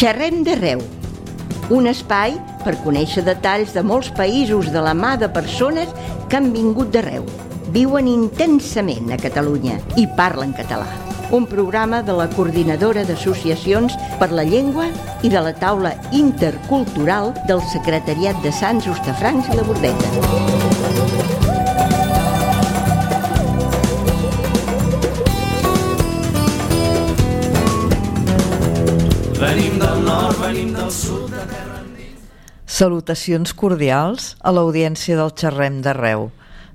Xerrem d'arreu, un espai per conèixer detalls de molts països de la mà de persones que han vingut d'arreu, viuen intensament a Catalunya i parlen català. Un programa de la Coordinadora d'Associacions per la Llengua i de la Taula Intercultural del Secretariat de Sants, Hostafrancs i la Bordeta. Venim del nord, venim del sud, de terra Salutacions cordials a l'audiència del Xerrem d'Arreu.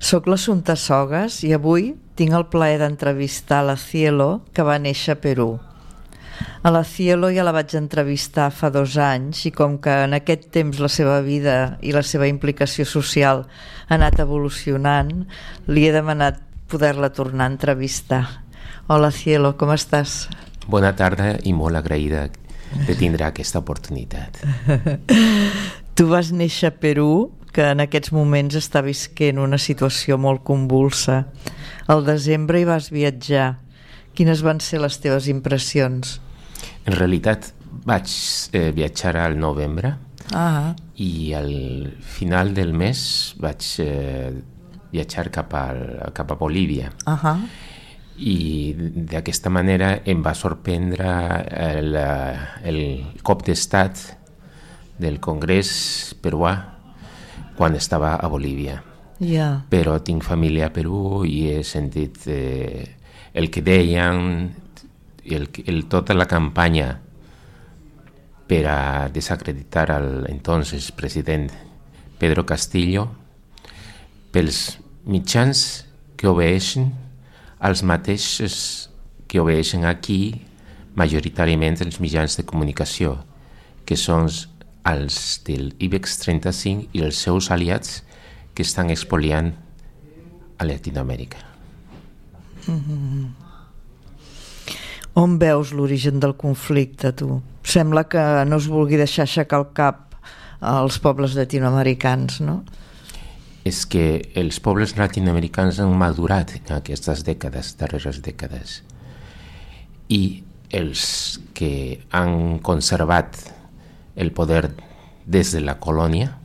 Soc l'Assumpta Sogas i avui tinc el plaer d'entrevistar la Cielo, que va néixer a Perú. A la Cielo ja la vaig entrevistar fa dos anys i com que en aquest temps la seva vida i la seva implicació social ha anat evolucionant, li he demanat poder-la tornar a entrevistar. Hola Cielo, com estàs? Bona tarda i molt agraïda de tindre aquesta oportunitat. tu vas néixer a Perú, que en aquests moments està visquent una situació molt convulsa. Al desembre hi vas viatjar. Quines van ser les teves impressions? En realitat vaig eh, viatjar al novembre ah. i al final del mes vaig eh, viatjar cap, al, cap a Bolívia. -huh i d'aquesta manera em va sorprendre el, el cop d'estat del Congrés peruà quan estava a Bolívia. Yeah. Però tinc família a Perú i he sentit eh, el que deien, el, el, tota la campanya per a desacreditar al entonces president Pedro Castillo pels mitjans que obeixen els mateixos que obeixen aquí majoritàriament els mitjans de comunicació, que són els del IBEX 35 i els seus aliats que estan expoliant a Llatinoamèrica. Mm -hmm. On veus l'origen del conflicte, tu? Sembla que no es vulgui deixar aixecar el cap als pobles latinoamericans, no? És que els pobles latinoamericans han madurat en aquestes dècades, darreres dècades, i els que han conservat el poder des de la colònia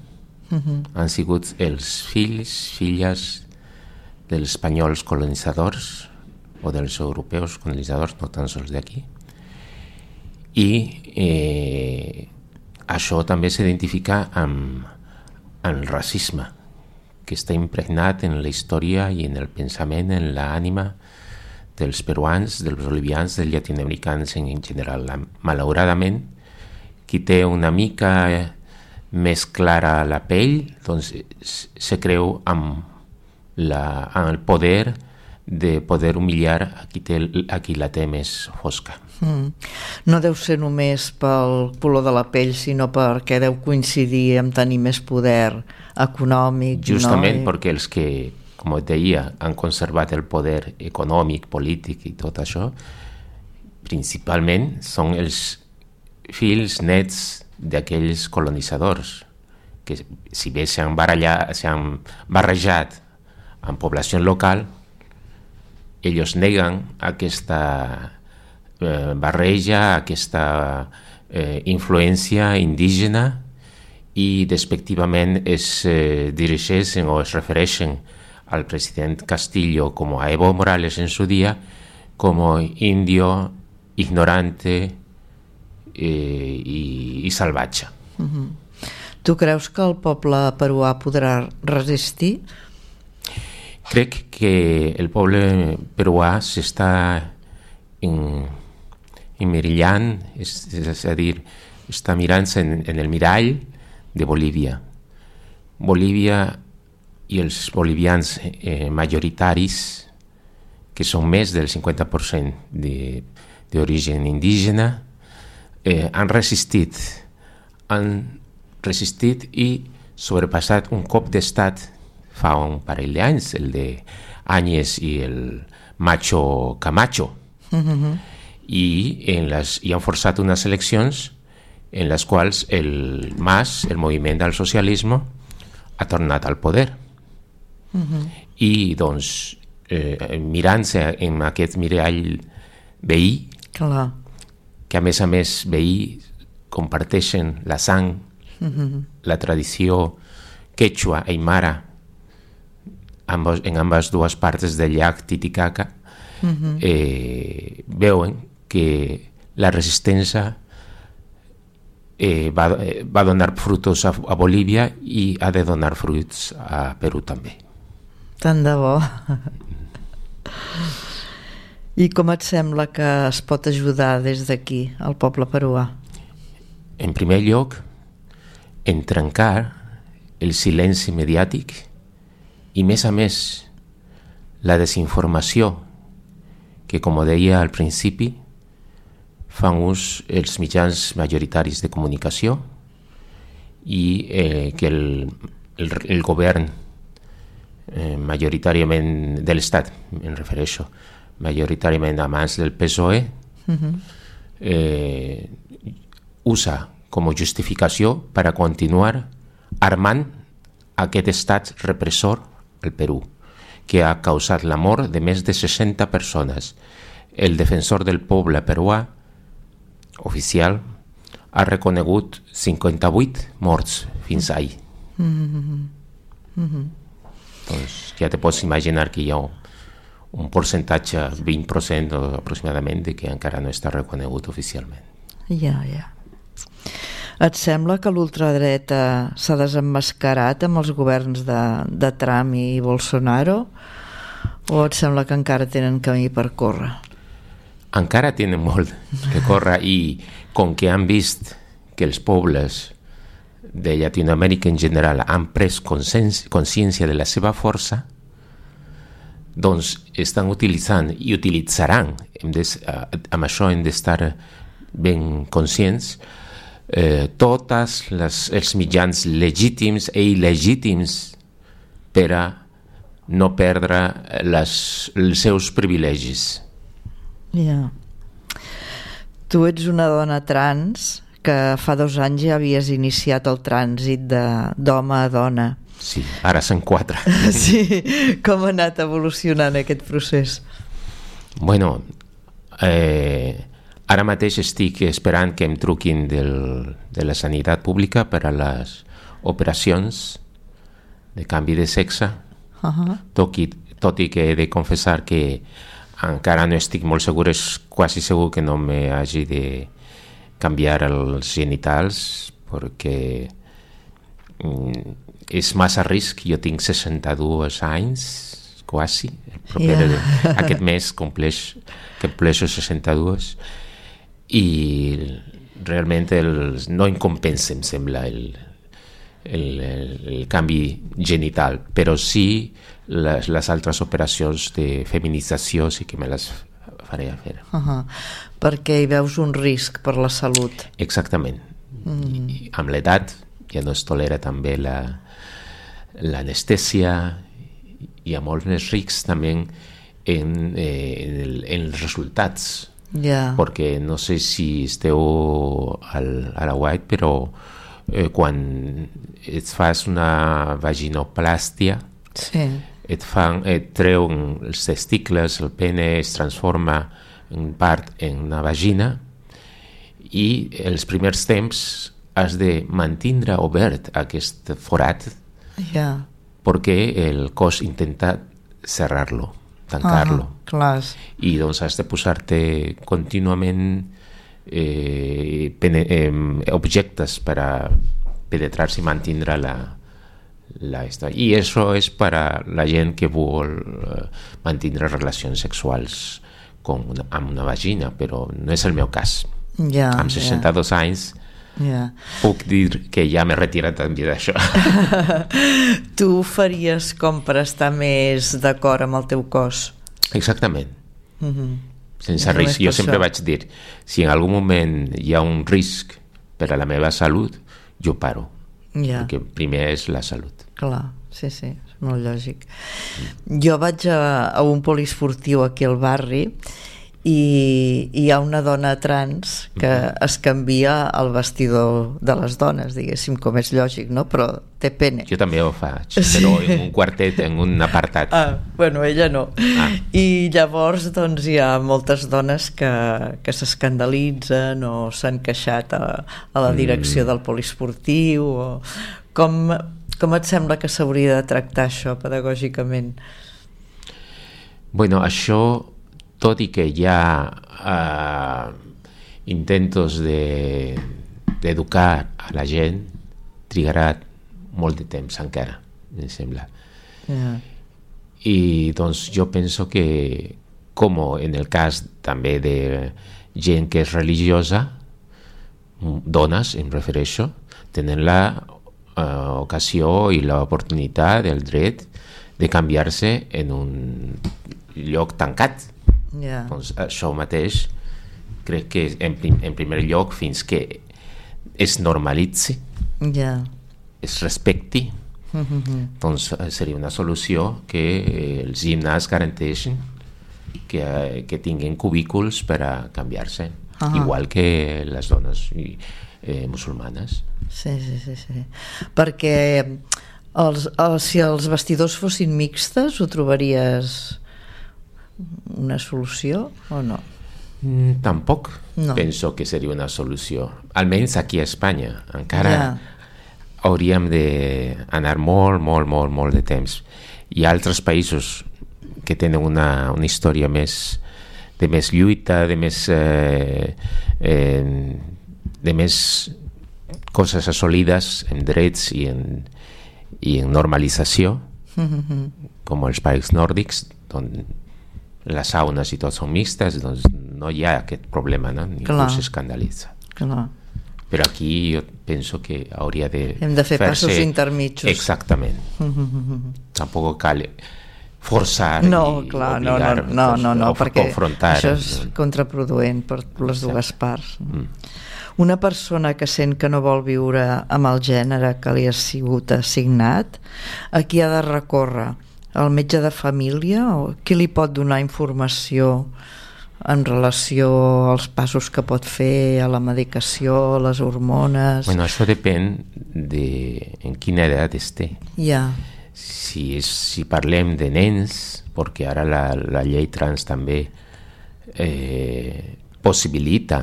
uh -huh. han sigut els fills, filles dels espanyols colonitzadors o dels europeus colonitzadors, no tan sols d'aquí. I eh, això també s'identifica amb, amb el racisme que està impregnat en la història i en el pensament, en l'ànima dels peruans, dels bolivians, dels llatinoamericans en general. Malauradament, qui té una mica més clara la pell, doncs se creu amb, la, amb el poder de poder humillar a qui, té, a qui la té més fosca. Mm. No deu ser només pel color de la pell, sinó perquè deu coincidir amb tenir més poder econòmic. Justament no? perquè els que, com et deia, han conservat el poder econòmic, polític i tot això, principalment són els fills nets d'aquells colonitzadors que si bé s'han barrejat amb població local, ells neguen aquesta eh, barreja, aquesta eh, influència indígena i despectivament es eh, dirigeixen o es refereixen al president Castillo com a Evo Morales en su dia com indio, ignorante eh, i, i salvatge. Uh -huh. Tu creus que el poble peruà podrà resistir? Crec que el poble peruà s'està emmirillant, és, és a dir, està mirant-se en, en el mirall de Bolívia. Bolívia i els bolivians eh, majoritaris, que són més del 50% d'origen indígena, eh, han resistit, han resistit i sobrepassat un cop d'estat fa un parell d'anys, el de Áñez i el Macho Camacho. Mm -hmm. I, en les, i han forçat unes eleccions en les quals el MAS, el moviment del socialisme, ha tornat al poder. Uh -huh. I, doncs, eh, mirant-se en aquest mirall veí, Clar. que a més a més veí comparteixen la sang, la tradició quechua, aymara, ambos, en ambas dues parts del llac Titicaca, eh, veuen que la resistència eh, va, eh, va donar frutos a, a Bolívia i ha de donar fruits a Perú també. Tant de bo. I com et sembla que es pot ajudar des d'aquí al poble peruà? En primer lloc, en trencar el silenci mediàtic i, més a més, la desinformació que, com deia al principi, fan ús els mitjans majoritaris de comunicació i eh, que el, el, el govern eh, majoritàriament de l'Estat, em refereixo, majoritàriament a mans del PSOE, uh -huh. eh, usa com a justificació per a continuar armant aquest estat repressor al Perú, que ha causat la mort de més de 60 persones. El defensor del poble peruà oficial ha reconegut 58 morts fins ahir. Mm -hmm. Doncs ja te pots imaginar que hi ha un percentatge, 20% aproximadament, de que encara no està reconegut oficialment. Ja, ja. Et sembla que l'ultradreta s'ha desemmascarat amb els governs de, de Trump i Bolsonaro? O et sembla que encara tenen camí per córrer? Encara tenen molt que córrer i com que han vist que els pobles de Llatinoamèrica en general han pres consciència de la seva força, doncs estan utilitzant i utilitzaran, hem de, amb això hem d'estar ben conscients, eh, tots els mitjans legítims i il·legítims per a no perdre les, els seus privilegis. Ja. Yeah. Tu ets una dona trans que fa dos anys ja havies iniciat el trànsit d'home a dona. Sí, ara són quatre. sí, com ha anat evolucionant aquest procés? Bueno, eh, Ara mateix estic esperant que em truquin del, de la sanitat pública per a les operacions de canvi de sexe, uh -huh. tot, i, tot i que he de confessar que encara no estic molt segur, és quasi segur que no me hagi de canviar els genitals perquè mm, és massa risc, jo tinc 62 anys quasi, el proper yeah. de, aquest mes compleix, compleixo 62 i realment el, no em compensa, em sembla, el, el, el, el canvi genital, però sí les, les altres operacions de feminització sí que me les faré a fer. Uh -huh. Perquè hi veus un risc per la salut. Exactament. Mm. I amb l'edat ja no es tolera també l'anestèsia la, hi ha molts més riscs també en, eh, en, el, en els resultats yeah. perquè no sé si esteu al, a la White, però eh, quan et fas una vaginoplàstia sí. Et, fan, et treuen els testicles, el pene es transforma en part en una vagina i els primers temps has de mantindre obert aquest forat yeah. perquè el cos intenta cerrar-lo tancar-lo. Uh -huh, I doncs has de posar-te contínuament eh, pene, eh, objectes per a penetrar-se i mantindre la, la esta. I això és per a la gent que vol eh, mantindre relacions sexuals com una, amb una vagina, però no és el meu cas. Ja, amb 62 ja. anys Yeah. Puc dir que ja m'he retirat també d'això. tu faries com per estar més d'acord amb el teu cos? Exactament. Mm -hmm. Sense risc. Jo sempre això. vaig dir, si en algun moment hi ha un risc per a la meva salut, jo paro. Yeah. Perquè primer és la salut. Clar, sí, sí, és molt lògic. Mm. Jo vaig a, a un poliesportiu aquí al barri i, hi ha una dona trans que es canvia el vestidor de les dones, diguéssim, com és lògic, no? Però té pene. Jo també ho faig, però en un quartet, en un apartat. Ah, bueno, ella no. Ah. I llavors doncs, hi ha moltes dones que, que s'escandalitzen o s'han queixat a, a la direcció del poliesportiu o com, com et sembla que s'hauria de tractar això pedagògicament? Bueno, això, tot i que hi ha eh, intentos de- d'educar a la gent, trigarà molt de temps encara, em sembla. Ja. I doncs jo penso que, com en el cas també de gent que és religiosa, dones, em refereixo, tenen la eh, ocasió i l'oportunitat, el dret de canviar-se en un lloc tancat. Ja. Doncs això mateix crec que en, prim, en primer lloc fins que es normalitzi, Ja. es respecti, doncs eh, seria una solució que eh, els gimnàs garanteixin que, eh, que tinguin cubículs per a canviar-se, Ah. igual que les dones i, eh, musulmanes. Sí, sí, sí, sí. Perquè els, els, si els vestidors fossin mixtes, ho trobaries una solució o no? Mm, tampoc No. penso que seria una solució, almenys aquí a Espanya. Encara Ja. hauríem d'anar molt, molt, molt, molt de temps. Hi ha altres països que tenen una, una història més de més lluita, de més eh, eh, de més coses assolides en drets i en, i en normalització com els països nòrdics on les saunes i tot són mixtes doncs no hi ha aquest problema no? ningú s'escandalitza Clar. però aquí jo penso que hauria de Hem de fer passos intermitjos. exactament tampoc cal forçar No, i clar, no, no, no, no, no perquè confrontar això és contraproduent per les dues parts. Una persona que sent que no vol viure amb el gènere que li ha sigut assignat, a qui ha de recórrer? Al metge de família? O qui li pot donar informació en relació als passos que pot fer, a la medicació, a les hormones? bueno, això depèn de en quina edat es té Ja, si, és, si parlem de nens, perquè ara la, la llei trans també eh, possibilita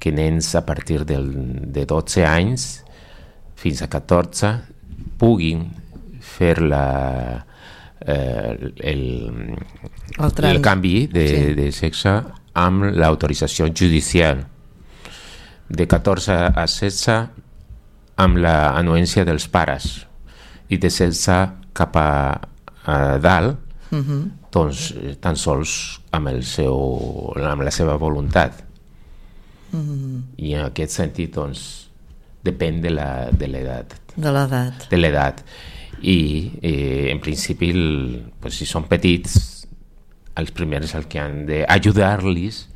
que nens a partir del, de 12 anys fins a 14 puguin fer la, eh, el, el trans. el canvi de, Sí. de sexe amb l'autorització judicial. De 14 a 16 amb l'anuència dels pares. I de 16 cap a, a dalt doncs eh, tan sols amb, el seu, amb la seva voluntat. I en aquest sentit doncs depèn de la- de l'edat. De l'edat. de l'edat i eh, en principi el, pues, si són petits els primers el que han d'ajudar-los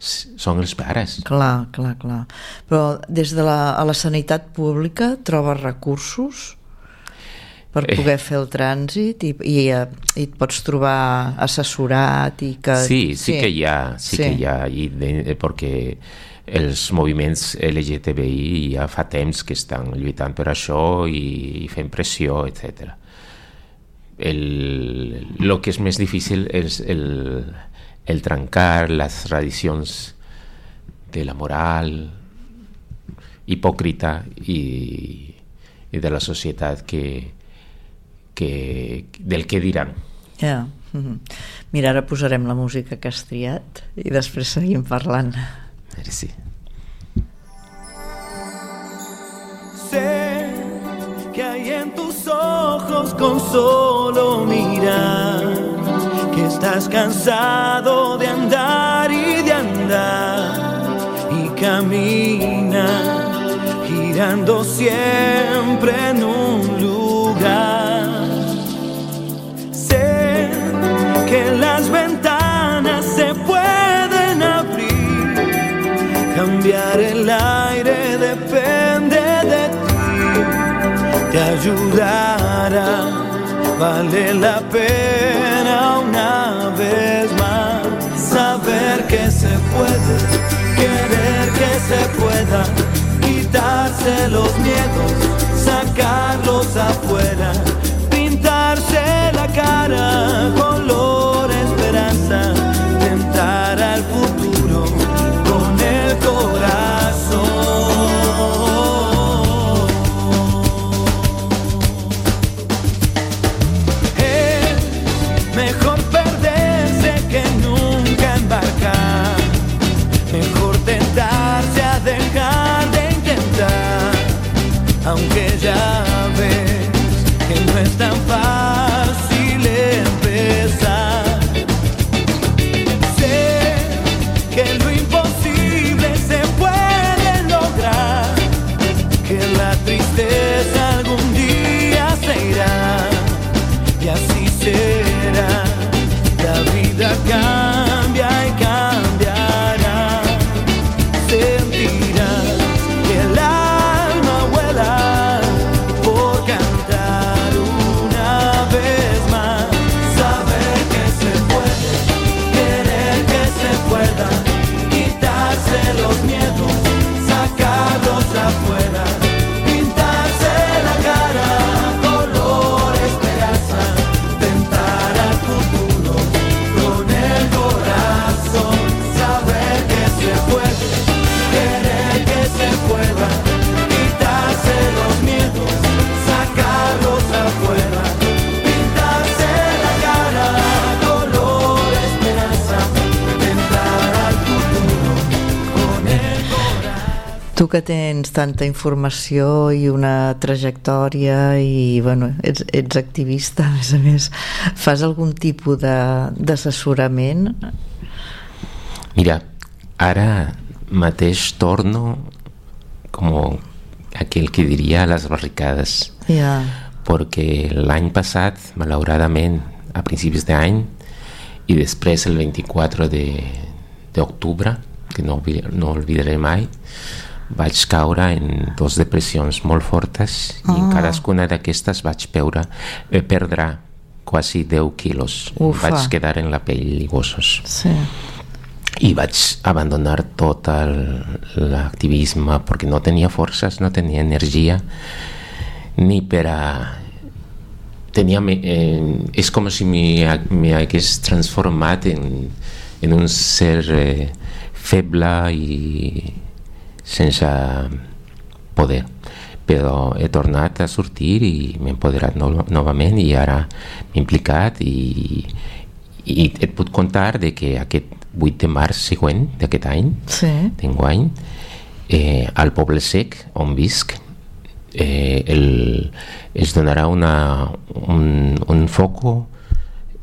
són els pares Clar, clar, clar. Però des de la, a la sanitat pública trobes recursos per Eh. poder fer el trànsit i, i, eh, i et pots trobar assessorat i que... Sí, sí, que hi ha, sí, Sí. que hi ha, i de, perquè els moviments LGTBI ja fa temps que estan lluitant per això i, i fent pressió, etc. El, lo que és més difícil és el, el trencar les tradicions de la moral hipòcrita i, i de la societat que, que, del que diran. Ja. mhm. Mira, ara posarem la música que has triat i després seguim parlant. Sé que hay en tus ojos con solo mirar que estás cansado de andar y de andar y camina girando siempre en un te ayudará, vale la pena una vez más saber que se puede, querer que se pueda, quitarse los miedos, sacarlos afuera, pintarse la cara, color esperanza, tanta informació i una trajectòria i bueno, ets, ets activista a més a més, fas algun tipus de- d'assessorament? Mira, ara mateix torno com aquell que diria a les barricades. Ja, perquè l'any passat, malauradament, a principis d'any i després el 24 de- d'octubre, que no, no oblidaré mai, vaig caure en dos depressions molt fortes i en cadascuna d'aquestes vaig peure, eh, perdre quasi 10 quilos. Ufa. Vaig quedar en la pell i gossos sí. i vaig abandonar tot l'activisme perquè no tenia forces, no tenia energia ni per a tenia, eh, és com si m'hi hagués transformat en, en un ser eh, feble i sense poder. Però he tornat a sortir i m'he empoderat no, novament i ara m'he implicat i, i et puc contar de que aquest 8 de març següent d'aquest any Sí. d'enguany eh, al Poble Sec on visc eh, el, es donarà una, un, un foco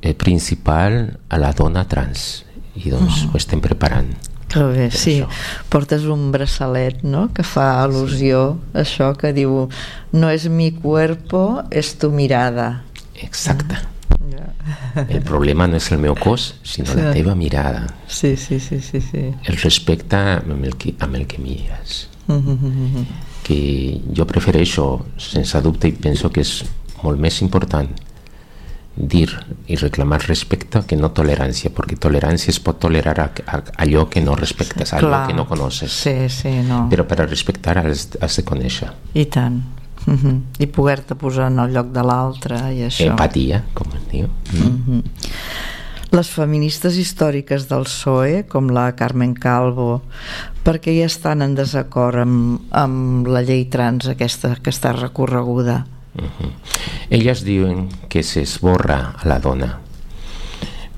eh, principal a la dona trans. I doncs ho estem preparant Que bé, sí. això. Portes un braçalet, no?, que fa al·lusió a això que diu no és mi cuerpo, és tu mirada. exacte Ja. el problema no és el meu cos sinó la Sí. teva mirada Sí, sí, sí, sí, sí. el respecte amb el que, amb el que mires Mhm. que jo prefereixo sense dubte i penso que és molt més important dir i reclamar respecte que no tolerància, perquè tolerància es pot tolerar a, a, allò que no respectes, allò Clar. que no coneixes. Sí, sí, no. Però per a respectar has, has de conèixer. I tant. Mhm. I poder-te posar en el lloc de l'altre i això. Empatia, com es diu. Mm. Les feministes històriques del PSOE, com la Carmen Calvo, perquè ja estan en desacord amb, amb la llei trans aquesta que està recorreguda. Mhm. Elles diuen que s'esborra a la dona,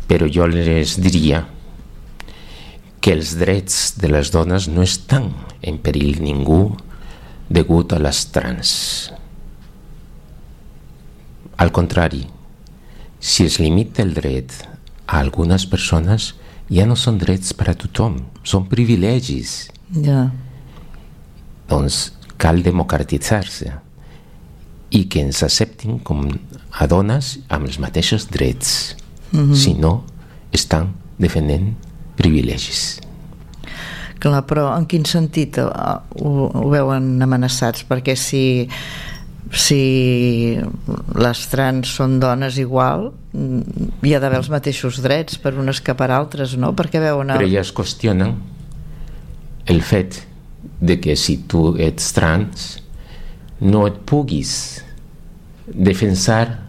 però jo les diria que els drets de les dones no estan en perill ningú degut a les trans. Al contrari, si es limita el dret a algunes persones, ja no són drets per a tothom, són privilegis. Ja. Doncs cal democratitzar-se i que ens acceptin com a dones amb els mateixos drets. Mm -hmm. Si no, estan defendent privilegis. Clar, però en quin sentit eh, ho, ho veuen amenaçats? Perquè si si les trans són dones igual mm, hi ha d'haver els mateixos drets per unes que per altres, no? Perquè veuen... Però El... elles qüestionen el fet de que si tu ets trans no et puguis defensar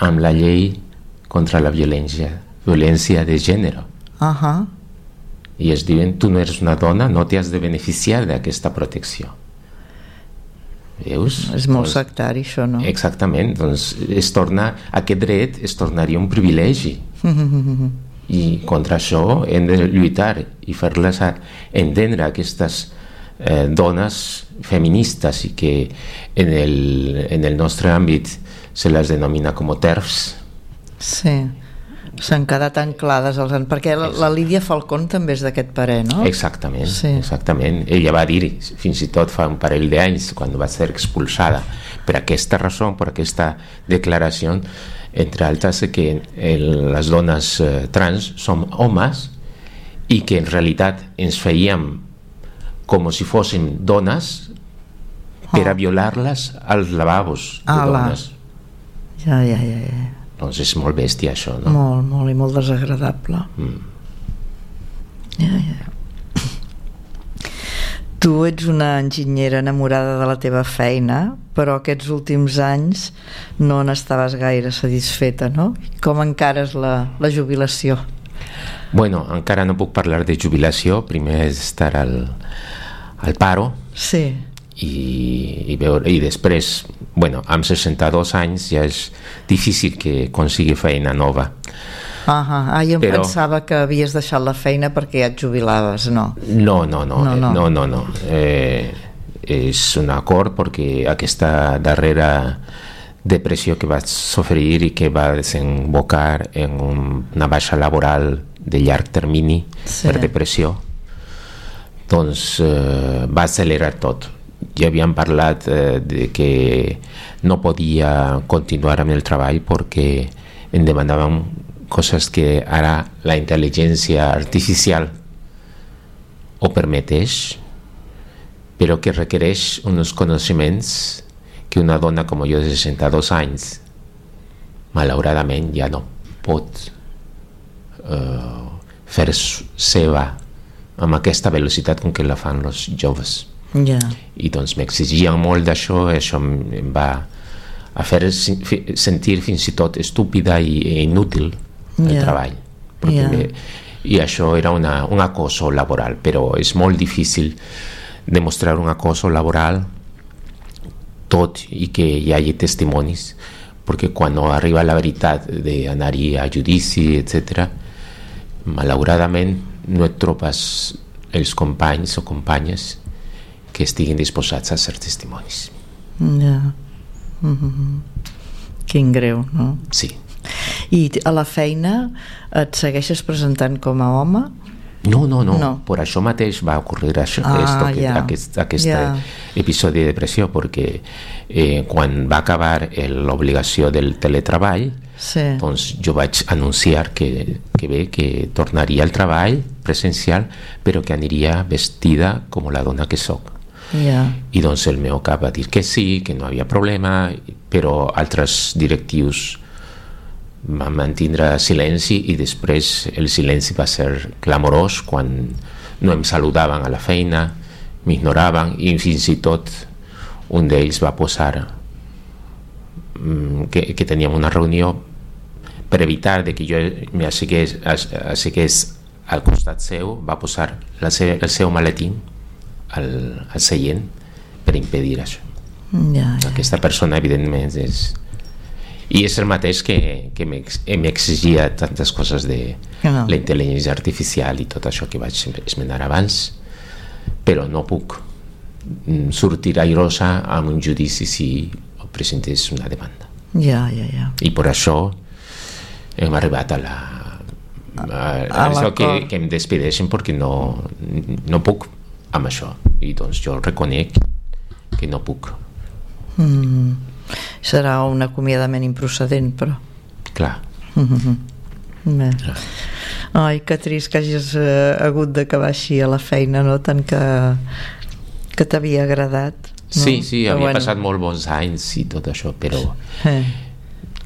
amb la llei contra la violència, violència de gènere. Uh -huh. I es diuen, tu no eres una dona, no t'has de beneficiar d'aquesta protecció. Veus? És molt Doncs- sectari, això, no? Exactament, doncs es torna, aquest dret es tornaria un privilegi. I contra això hem de lluitar i fer-les entendre aquestes eh, dones feministes i que en el, en el nostre àmbit se les denomina com TERFs. Sí. S'han quedat anclades als... an- Perquè la, la Lídia Falcón també és d'aquest parer, no? Exactament, Sí. exactament. Ella va dir, fins i tot fa un parell d'anys, quan va ser expulsada, per aquesta raó, per aquesta declaració, entre altres, que el, les dones eh, trans som homes i que en realitat ens fèiem com si fóssim dones per a violar-les als lavabos de Ala. dones. Ja, ja, ja, ja. Doncs és molt bèstia això, no? Molt, molt i molt desagradable. Mm. Ja, ja. Tu ets una enginyera enamorada de la teva feina, però aquests últims anys no n'estaves gaire satisfeta, no? Com encares la, la jubilació? Bueno, encara no puc parlar de jubilació, primer és estar al, al paro, Sí, i, i, veure, i després, bueno, amb 62 anys ja és difícil que consigui feina nova. ah, ah, jo em Però- pensava que havies deixat la feina perquè ja et jubilaves, no? No, no, no, No, eh, no. no, no, no. Eh, és un acord perquè aquesta darrera depressió que vaig sofrir i que va desembocar en un, una baixa laboral de llarg termini Sí. per depressió doncs eh, va accelerar tot. Ja havíem parlat eh, de que no podia continuar amb el treball perquè em demanaven coses que ara la intel·ligència artificial ho permeteix però que requereix uns coneixements que una dona com jo de 62 anys malauradament ja no pot eh, fer seva amb aquesta velocitat com que la fan els joves Ja, i doncs m'exigien molt d'això això em, va a fer sentir fins i tot estúpida i, inútil el Ja. treball perquè Ja. me, i això era una, un acoso laboral però és molt difícil demostrar un acoso laboral tot i que hi hagi testimonis perquè quan no arriba la veritat d'anar-hi a judici, etc malauradament no et trobes els companys o companyes que estiguin disposats a ser testimonis. ja. Mm -hmm. Quin greu, no? Sí. I a la feina et segueixes presentant com a home? No, no, no, No. Per això mateix va ocorrir això, Ah, esto, que, ja. aquest, aquest Ja. episodi de depressió, perquè eh, quan va acabar l'obligació del teletreball, Sí. doncs jo vaig anunciar que, que bé, que tornaria al treball presencial, però que aniria vestida com la dona que sóc. Ja. I doncs el meu cap va dir que sí, que no havia problema, però altres directius van mantindre silenci i després el silenci va ser clamorós quan no em saludaven a la feina, m'ignoraven i fins i tot un d'ells va posar mm, que, que teníem una reunió per evitar de que jo m'assegués assegués al costat seu, va posar la se, el seu maletín al, al seient per impedir això. Ja, ja. Aquesta persona, evidentment, és... I és el mateix que, que m'ex- m'exigia tantes coses de Ah. la intel·ligència artificial i tot això que vaig esmenar abans, però no puc mm, sortir airosa amb un judici si presentés una demanda. Ja, ja, ja. I per això hem arribat a la a, a, A això que, que em despedeixen perquè no, no puc amb això i doncs jo reconec que no puc Mm. Serà un acomiadament improcedent, però... clar, Bé. Ai, que trist que hagis eh, hagut d'acabar així a la feina, no? Tant que, que t'havia agradat. Sí, sí, Però havia bueno. passat molt bons anys i tot això, però Eh.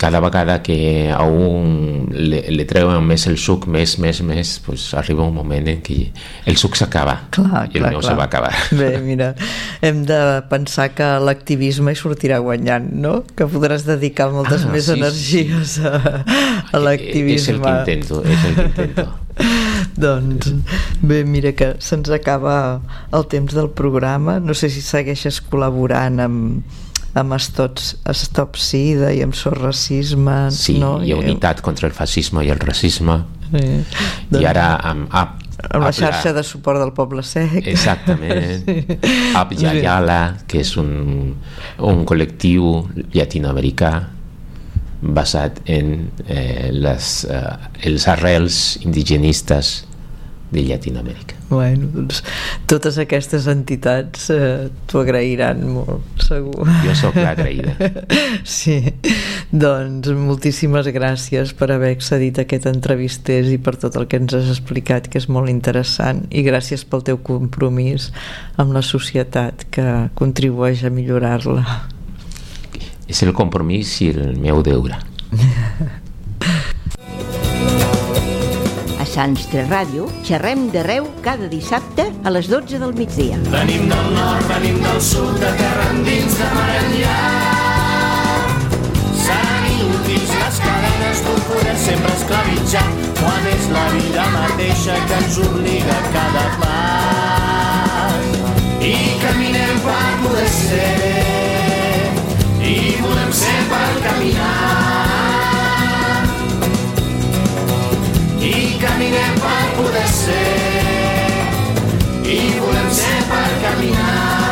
Cada vegada que a un le, le treuen més el suc, més, més, més, pues arriba un moment en què el suc s'acaba i el meu se va acabar. Bé, mira, hem de pensar que l'activisme hi sortirà guanyant, no? Que podràs dedicar moltes Ah, més sí, energies a, a És el l'activisme. que intento, és el que intento. doncs bé, mira que se'ns acaba el temps del programa. No sé si segueixes col·laborant amb, amb Stop, Stop Sida i amb Sor Racisme. Sí, no? hi ha unitat contra el fascisme i el racisme Eh, i ara amb App amb la xarxa de suport del poble sec. Exactament. App Yayala, que és un, un col·lectiu llatinoamericà basat en eh, les, eh, els arrels indigenistes de Llatinoamèrica. Bueno, doncs totes aquestes entitats eh, t'ho agrairan molt, segur. Jo sóc l'agraïda. Sí, doncs moltíssimes gràcies per haver accedit a aquest entrevisters i per tot el que ens has explicat, que és molt interessant, i gràcies pel teu compromís amb la societat que contribueix a millorar-la. És el compromís i el meu deure. Sants 3 Ràdio xerrem d'arreu cada dissabte a les 12 del migdia. Venim del nord, venim del sud, de terra endins, de mar enllà. Seran inútils les cadenes d'un poder sempre esclavitzat, quan és la vida mateixa que ens obliga a cada pas. I caminem per poder ser, i volem ser per caminar. caminem per poder ser. I volem ser per caminar.